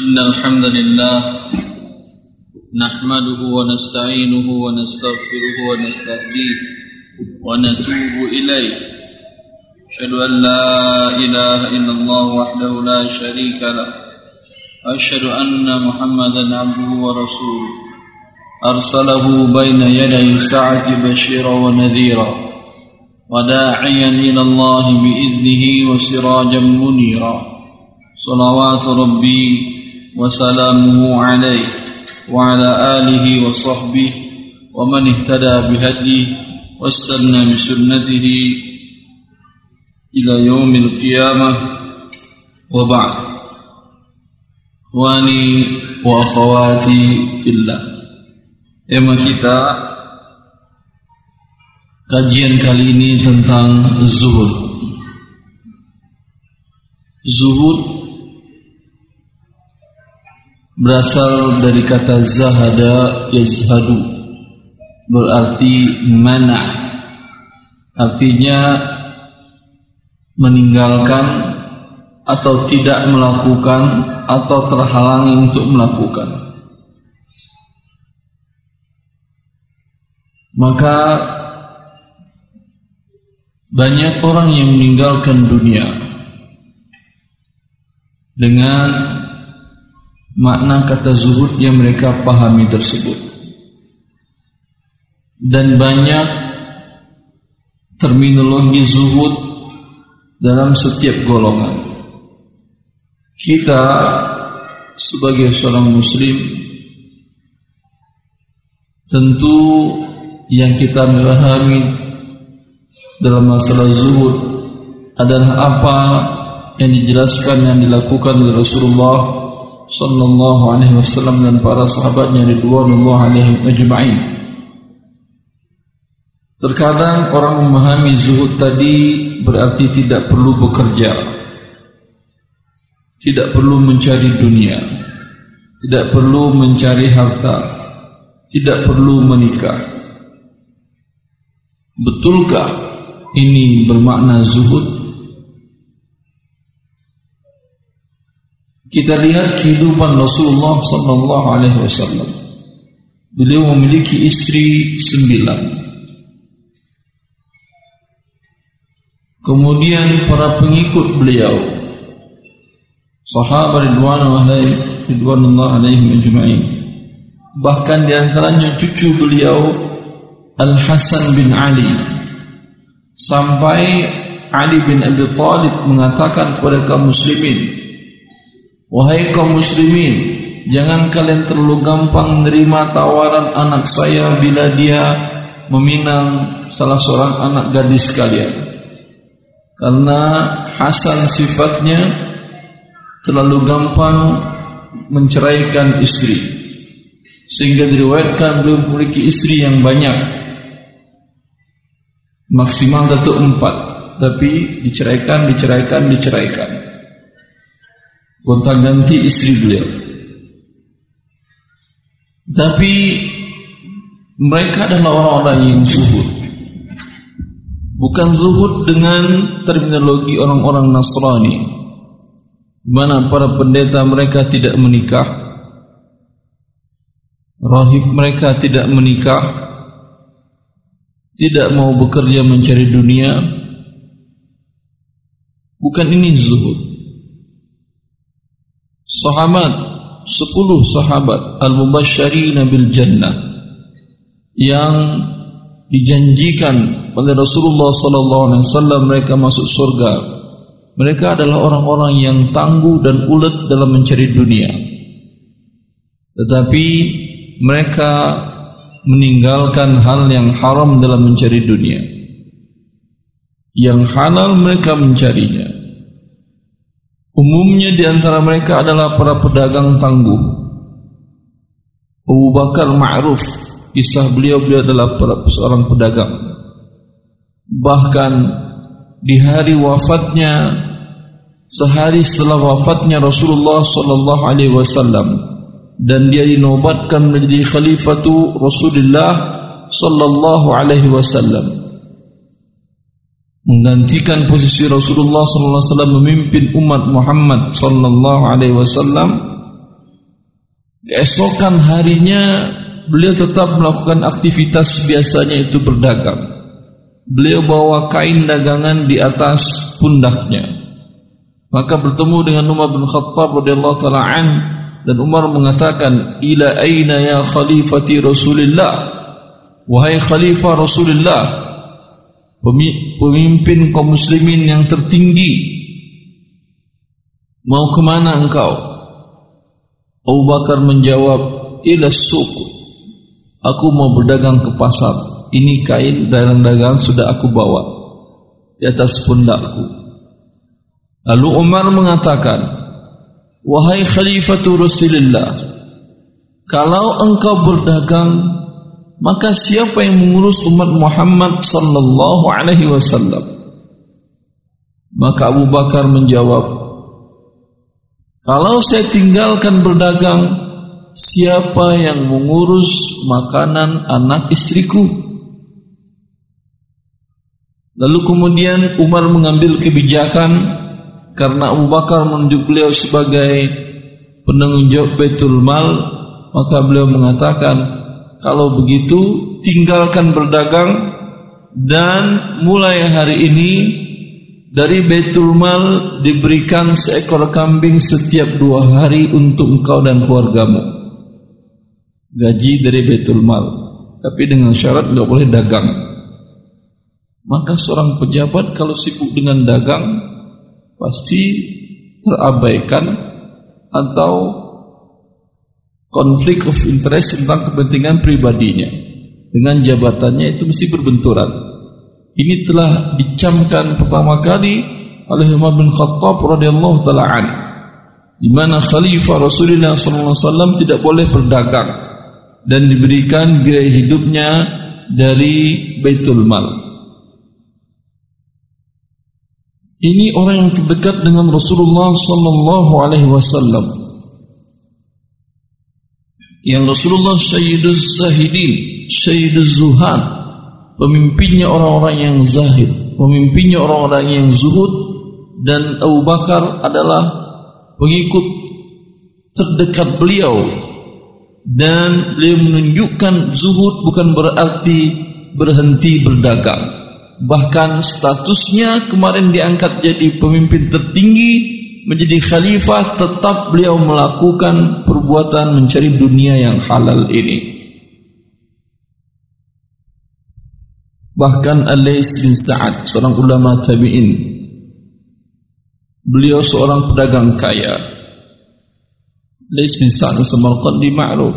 إن الحمد لله نحمده ونستعينه ونستغفره ونستهديه ونتوب إليه. أشهد أن لا إله إلا الله وحده لا شريك له. أشهد أن محمدا عبده ورسوله. أرسله بين يدي الساعة بشيرا ونذيرا وداعيا إلى الله بإذنه وسراجا منيرا. صلوات ربي وسلامه عليه وعلى آله وصحبه ومن اهتدى بهديه واستنى بسنته إلى يوم القيامة وبعد. إخواني وأخواتي في الله. Tema kita kajian kali ini tentang zuhud. Zuhud berasal dari kata zahada yazhadu. Berarti mana? Artinya meninggalkan atau tidak melakukan atau terhalangi untuk melakukan. Maka banyak orang yang meninggalkan dunia dengan makna kata zuhud yang mereka pahami tersebut. Dan banyak terminologi zuhud dalam setiap golongan. Kita sebagai seorang muslim tentu yang kita memahami dalam masalah zuhud adalah apa yang dijelaskan yang dilakukan oleh Rasulullah sallallahu alaihi wasallam dan para sahabatnya ridwanullah alaihim ajma'in. Terkadang orang memahami zuhud tadi berarti tidak perlu bekerja. Tidak perlu mencari dunia. Tidak perlu mencari harta. Tidak perlu menikah. Betulkah ini bermakna zuhud? Kita lihat kehidupan Rasulullah sallallahu alaihi wasallam. Beliau memiliki istri sembilan. Kemudian para pengikut beliau sahabat ridwanullah alaihim ajma'in. Bahkan di antaranya cucu beliau Al-Hasan bin Ali sampai Ali bin Abi Thalib mengatakan kepada kaum muslimin wahai kaum muslimin jangan kalian terlalu gampang menerima tawaran anak saya bila dia meminang salah seorang anak gadis kalian. Karena Hasan sifatnya terlalu gampang menceraikan istri. Sehingga diriwayatkan beliau memiliki istri yang banyak. Maksimal tentu empat. Tapi diceraikan diceraikan diceraikan gonta ganti istri beliau. Tapi mereka adalah orang-orang yang zuhud. Bukan zuhud dengan terminologi orang-orang Nasrani mana para pendeta mereka tidak menikah rahib mereka tidak menikah tidak mau bekerja mencari dunia. Bukan ini zuhud sahabat sepuluh sahabat al-mubasysyirin bil jannah yang dijanjikan oleh Rasulullah sallallahu alaihi wasallam mereka masuk surga mereka adalah orang-orang yang tangguh dan ulet dalam mencari dunia tetapi mereka meninggalkan hal yang haram dalam mencari dunia. Yang halal mereka mencarinya. Umumnya di antara mereka adalah para pedagang tangguh. Abu Bakar Ma'ruf, kisah beliau-beliau adalah seorang pedagang. Bahkan di hari wafatnya sehari setelah wafatnya Rasulullah sallallahu alaihi wasallam dan dia dinobatkan menjadi khalifatu Rasulullah sallallahu alaihi wasallam menggantikan posisi Rasulullah sallallahu alaihi wasallam memimpin umat Muhammad sallallahu alaihi wasallam Keesokan harinya beliau tetap melakukan aktivitas biasanya itu berdagang. Beliau bawa kain dagangan di atas pundaknya. Maka bertemu dengan Umar bin Khattab radhiyallahu taala an dan Umar mengatakan, "Ila aina ya khalifati Rasulillah?" Wahai khalifah Rasulullah, pemimpin kaum muslimin yang tertinggi, mau ke mana engkau? Abu Bakar menjawab, ila suku. Aku mau berdagang ke pasar. Ini kain dagang-dagang sudah aku bawa di atas pundakku. Lalu Umar mengatakan, Wahai Khalifatu Rasulullah, kalau engkau berdagang, maka siapa yang mengurus umat Muhammad sallallahu alaihi wasallam? Maka Abu Bakar menjawab, Kalau saya tinggalkan berdagang, siapa yang mengurus makanan anak istriku? Lalu kemudian Umar mengambil kebijakan karena Abu Bakar menunjuk beliau sebagai penanggung jawab Baitul Mal, maka beliau mengatakan, kalau begitu tinggalkan berdagang dan mulai hari ini dari Baitul Mal diberikan seekor kambing setiap dua hari untuk engkau dan keluargamu. Gaji dari Baitul Mal. Tapi dengan syarat nggak boleh dagang. Maka seorang pejabat kalau sibuk dengan dagang pasti terabaikan atau konflik of interest tentang kepentingan pribadinya dengan jabatannya itu mesti berbenturan. Ini telah dicamkan pertama kali oleh Umar bin Khattab radhiyallahu taala an di mana khalifah Rasulullah sallallahu alaihi wasallam tidak boleh berdagang dan diberikan biaya hidupnya dari Baitul Mal. Ini orang yang terdekat dengan Rasulullah sallallahu alaihi wasallam. Yang Rasulullah Sayyidus Zahidin, Sayyidus Zuhad, pemimpinnya orang-orang yang zahid, pemimpinnya orang-orang yang zuhud. Dan Abu Bakar adalah pengikut terdekat beliau. Dan beliau menunjukkan zuhud bukan berarti berhenti berdagang. Bahkan statusnya kemarin diangkat jadi pemimpin tertinggi menjadi khalifah tetap beliau melakukan perbuatan mencari dunia yang halal ini. Bahkan Alais bin Sa'ad seorang ulama tabi'in beliau seorang pedagang kaya. Alais bin Sa'ad Samarqandi ma'ruf.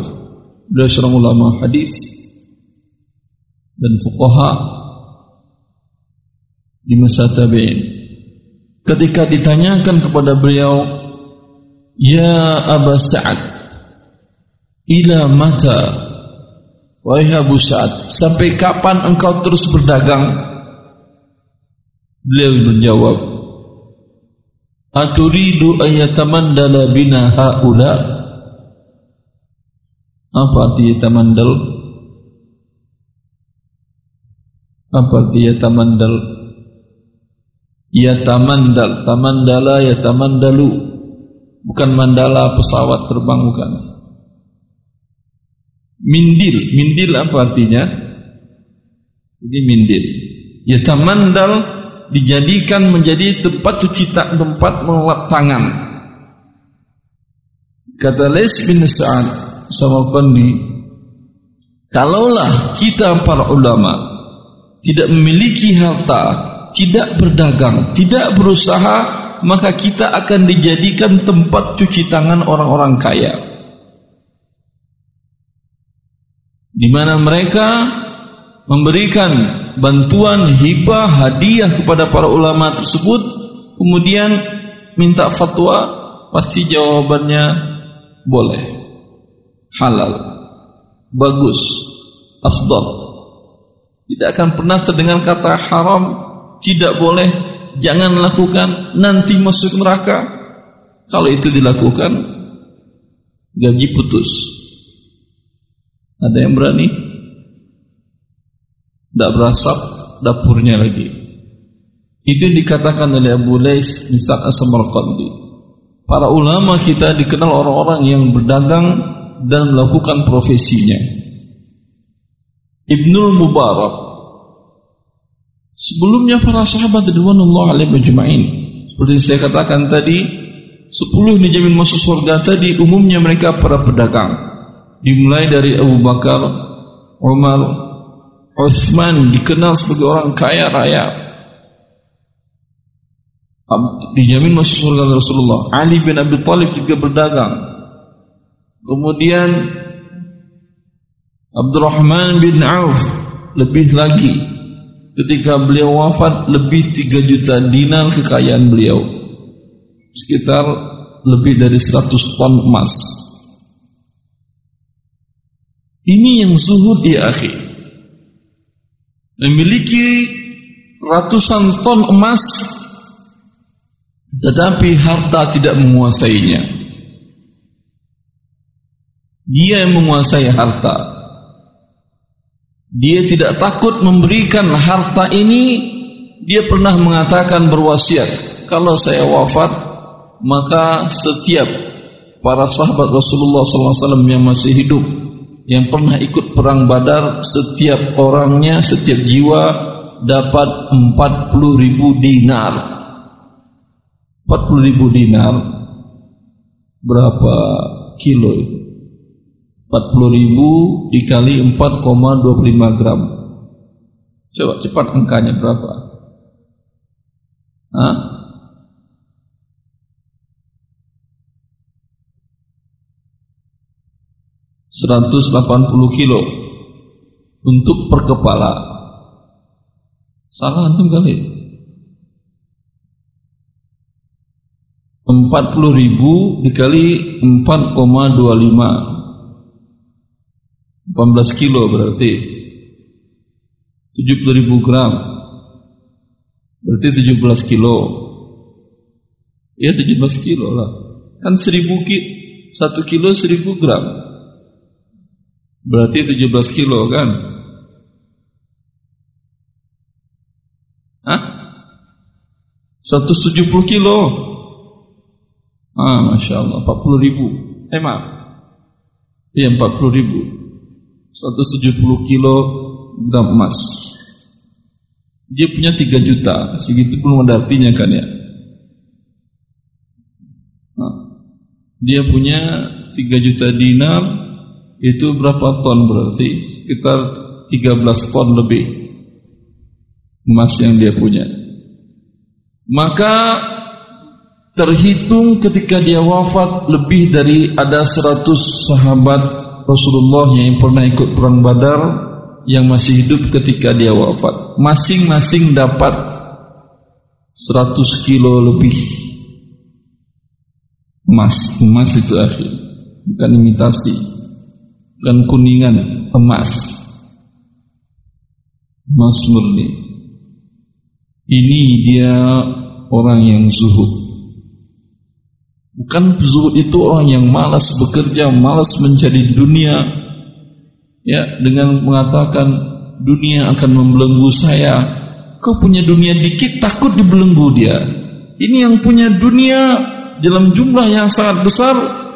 Beliau seorang ulama hadis dan fuqaha di masa tabi'in. Ketika ditanyakan kepada beliau, "Ya Aba Sa'ad, ila mata?" Wahai Abu Sa'ad, sampai kapan engkau terus berdagang? Beliau menjawab, "Aturidu ayatamandala bina haula?" Apa arti tamandal? Apa arti tamandal? Ya tamandal, tamandala ya tamandalu. Bukan mandala pesawat terbang bukan. Mindil, mindil apa artinya? Ini mindil. Ya tamandal dijadikan menjadi tempat cuci tak tempat melap tangan. Kata Les bin Sa'ad sama Pandi, kalaulah kita para ulama tidak memiliki harta tidak berdagang, tidak berusaha, maka kita akan dijadikan tempat cuci tangan orang-orang kaya. Di mana mereka memberikan bantuan hibah hadiah kepada para ulama tersebut, kemudian minta fatwa, pasti jawabannya boleh, halal, bagus, afdal. Tidak akan pernah terdengar kata haram tidak boleh, jangan lakukan, nanti masuk neraka. Kalau itu dilakukan, gaji putus. Ada yang berani? Tidak berasap dapurnya lagi. Itu dikatakan oleh Abu Lais misal Samarqandi. Para ulama kita dikenal orang-orang yang berdagang dan melakukan profesinya. Ibnul Mubarak Sebelumnya para sahabat radhiyallahu alaihi majma'in seperti saya katakan tadi sepuluh dijamin masuk surga tadi umumnya mereka para pedagang dimulai dari Abu Bakar Umar Utsman dikenal sebagai orang kaya raya. Dijamin masuk surga Rasulullah. Ali bin Abi Thalib juga berdagang. Kemudian Abdurrahman bin Auf lebih lagi. Ketika beliau wafat lebih 3 juta dinar kekayaan beliau. Sekitar lebih dari 100 ton emas ini yang zuhud ya akhi. Memiliki ratusan ton emas tetapi harta tidak menguasainya. Dia yang menguasai harta. Dia tidak takut memberikan harta ini. Dia pernah mengatakan berwasiat, kalau saya wafat, maka setiap para sahabat Rasulullah SAW yang masih hidup, yang pernah ikut perang Badar, setiap orangnya, setiap jiwa dapat 40 ribu dinar. 40 ribu dinar berapa kilo itu? 40 ribu dikali 4,25 gram. Coba cepat angkanya berapa? Hah? Seratus delapan puluh kilo untuk per kepala. Salah antum kali. Empat puluh ribu dikali empat koma dua lima. 18 kilo berarti. 70 ribu gram. Berarti 17 kilo. Ya 17 kilo lah. Kan 1000 ki 1 kilo 1000 gram berarti 17 kilo kan Hah? 170 kilo ah Masya Allah 40 ribu eh maaf iya 40 ribu 170 kilo gram emas. Dia punya 3 juta, segitu belum ada artinya kan ya. Nah, dia punya 3 juta dinar, itu berapa ton berarti? Sekitar 13 ton lebih emas yang dia punya. Maka terhitung ketika dia wafat lebih dari ada 100 sahabat Rasulullah yang pernah ikut perang Badar yang masih hidup ketika dia wafat. Masing-masing dapat 100 kilo lebih emas. Emas itu akhir, bukan imitasi, bukan kuningan, emas. Emas murni. Ini dia orang yang zuhud. Bukan zuhud itu orang yang malas bekerja, malas mencari dunia. Ya, dengan mengatakan dunia akan membelenggu saya. Kau punya dunia dikit takut dibelenggu dia. Ini yang punya dunia dalam jumlah yang sangat besar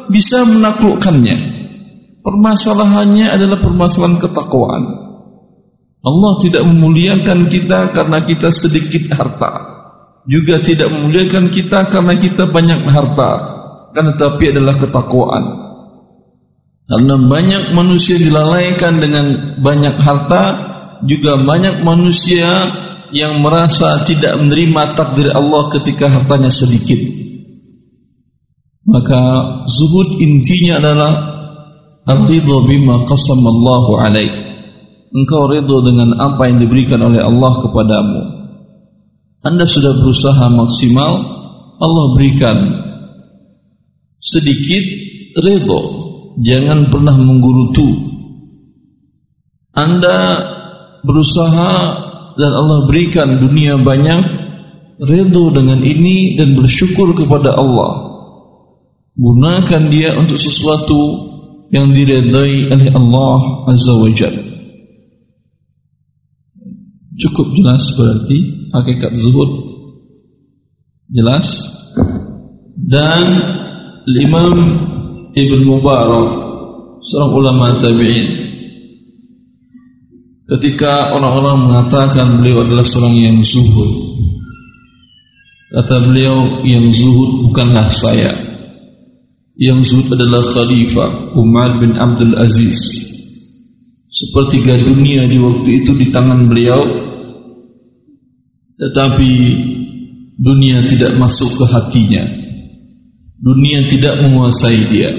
bisa menaklukkannya. Permasalahannya adalah permasalahan ketakwaan. Allah tidak memuliakan kita karena kita sedikit harta. Juga tidak memuliakan kita karena kita banyak harta. Kan tetapi adalah ketakwaan. Karena banyak manusia dilalaikan dengan banyak harta juga banyak manusia yang merasa tidak menerima takdir Allah ketika hartanya sedikit. Maka zuhud intinya adalah ar-ridha bima qasamallahu alaik engkau ridha dengan apa yang diberikan oleh Allah kepadamu anda sudah berusaha maksimal, Allah berikan sedikit redho, jangan pernah menggurutu. Anda berusaha dan Allah berikan dunia banyak, redho dengan ini dan bersyukur kepada Allah. Gunakan dia untuk sesuatu yang diredai oleh Allah Azza wa Jalla. Cukup jelas berarti hakikat zuhud jelas? Dan Imam Ibn Mubarak seorang ulama tabi'in ketika orang-orang mengatakan beliau adalah seorang yang zuhud kata beliau yang zuhud bukanlah saya yang zuhud adalah khalifah Umar bin Abdul Aziz. Sepertiga dunia di waktu itu di tangan beliau. Tetapi dunia tidak masuk ke hatinya. Dunia tidak menguasai dia.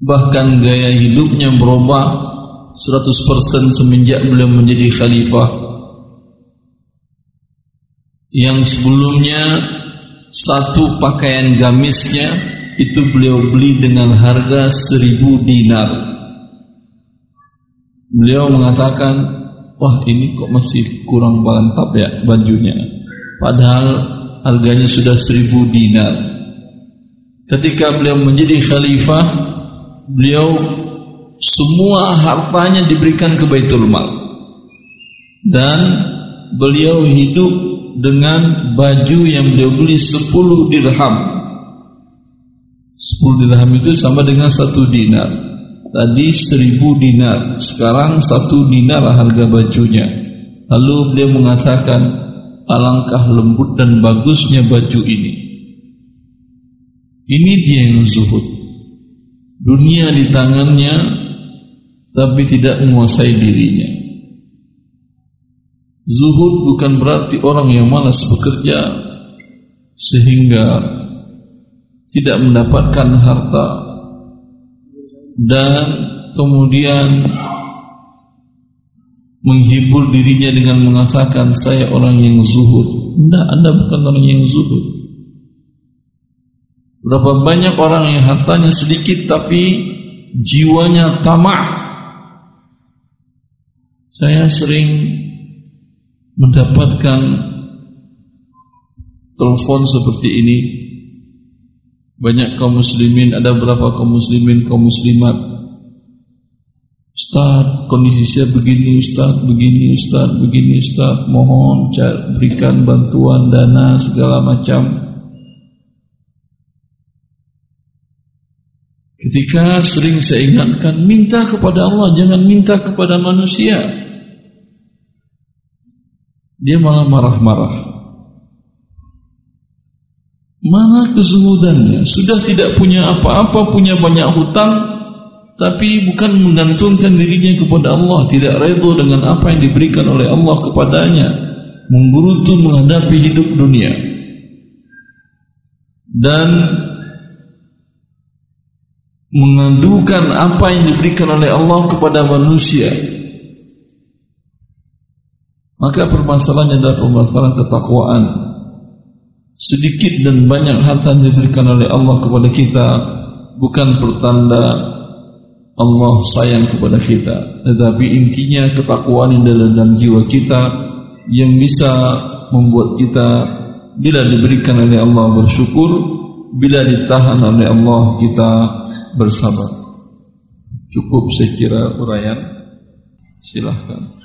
Bahkan gaya hidupnya berubah 100% semenjak beliau menjadi khalifah. Yang sebelumnya satu pakaian gamisnya itu beliau beli dengan harga seribu dinar. Beliau mengatakan, wah ini kok masih kurang mantap ya bajunya. Padahal harganya sudah seribu dinar. Ketika beliau menjadi khalifah, beliau semua hartanya diberikan ke Baitul Mal dan beliau hidup dengan baju yang beliau beli 10 dirham. 10 dirham itu sama dengan satu dinar. Tadi 1000 dinar sekarang satu dinar harga bajunya. Lalu beliau mengatakan alangkah lembut dan bagusnya baju ini. Ini dia yang zuhud. Dunia di tangannya tapi tidak menguasai dirinya. Zuhud bukan berarti orang yang malas bekerja sehingga tidak mendapatkan harta dan kemudian menghibur dirinya dengan mengatakan saya orang yang zuhud. Tidak, Anda bukan orang yang zuhud. Berapa banyak orang yang hartanya sedikit tapi jiwanya tamak. Saya sering mendapatkan telepon seperti ini. Banyak kaum muslimin, ada berapa kaum muslimin, kaum muslimat. Ustaz, kondisi saya begini, Ustaz, begini, Ustaz, begini, Ustaz. Mohon berikan bantuan dana segala macam. Ketika sering saya ingatkan, minta kepada Allah, jangan minta kepada manusia. Dia malah marah-marah. Mana kezuhudannya? Sudah tidak punya apa-apa, punya banyak hutang, tapi bukan menggantungkan dirinya kepada Allah, tidak redha dengan apa yang diberikan oleh Allah kepadanya, menggerutu menghadapi hidup dunia. Dan mengadukan apa yang diberikan oleh Allah kepada manusia maka permasalahannya adalah permasalahan ketakwaan sedikit dan banyak harta yang diberikan oleh Allah kepada kita bukan pertanda Allah sayang kepada kita tetapi intinya ketakwaan yang dalam, dalam jiwa kita yang bisa membuat kita bila diberikan oleh Allah bersyukur bila ditahan oleh Allah kita bersabar. Cukup saya kira uraian. Silahkan.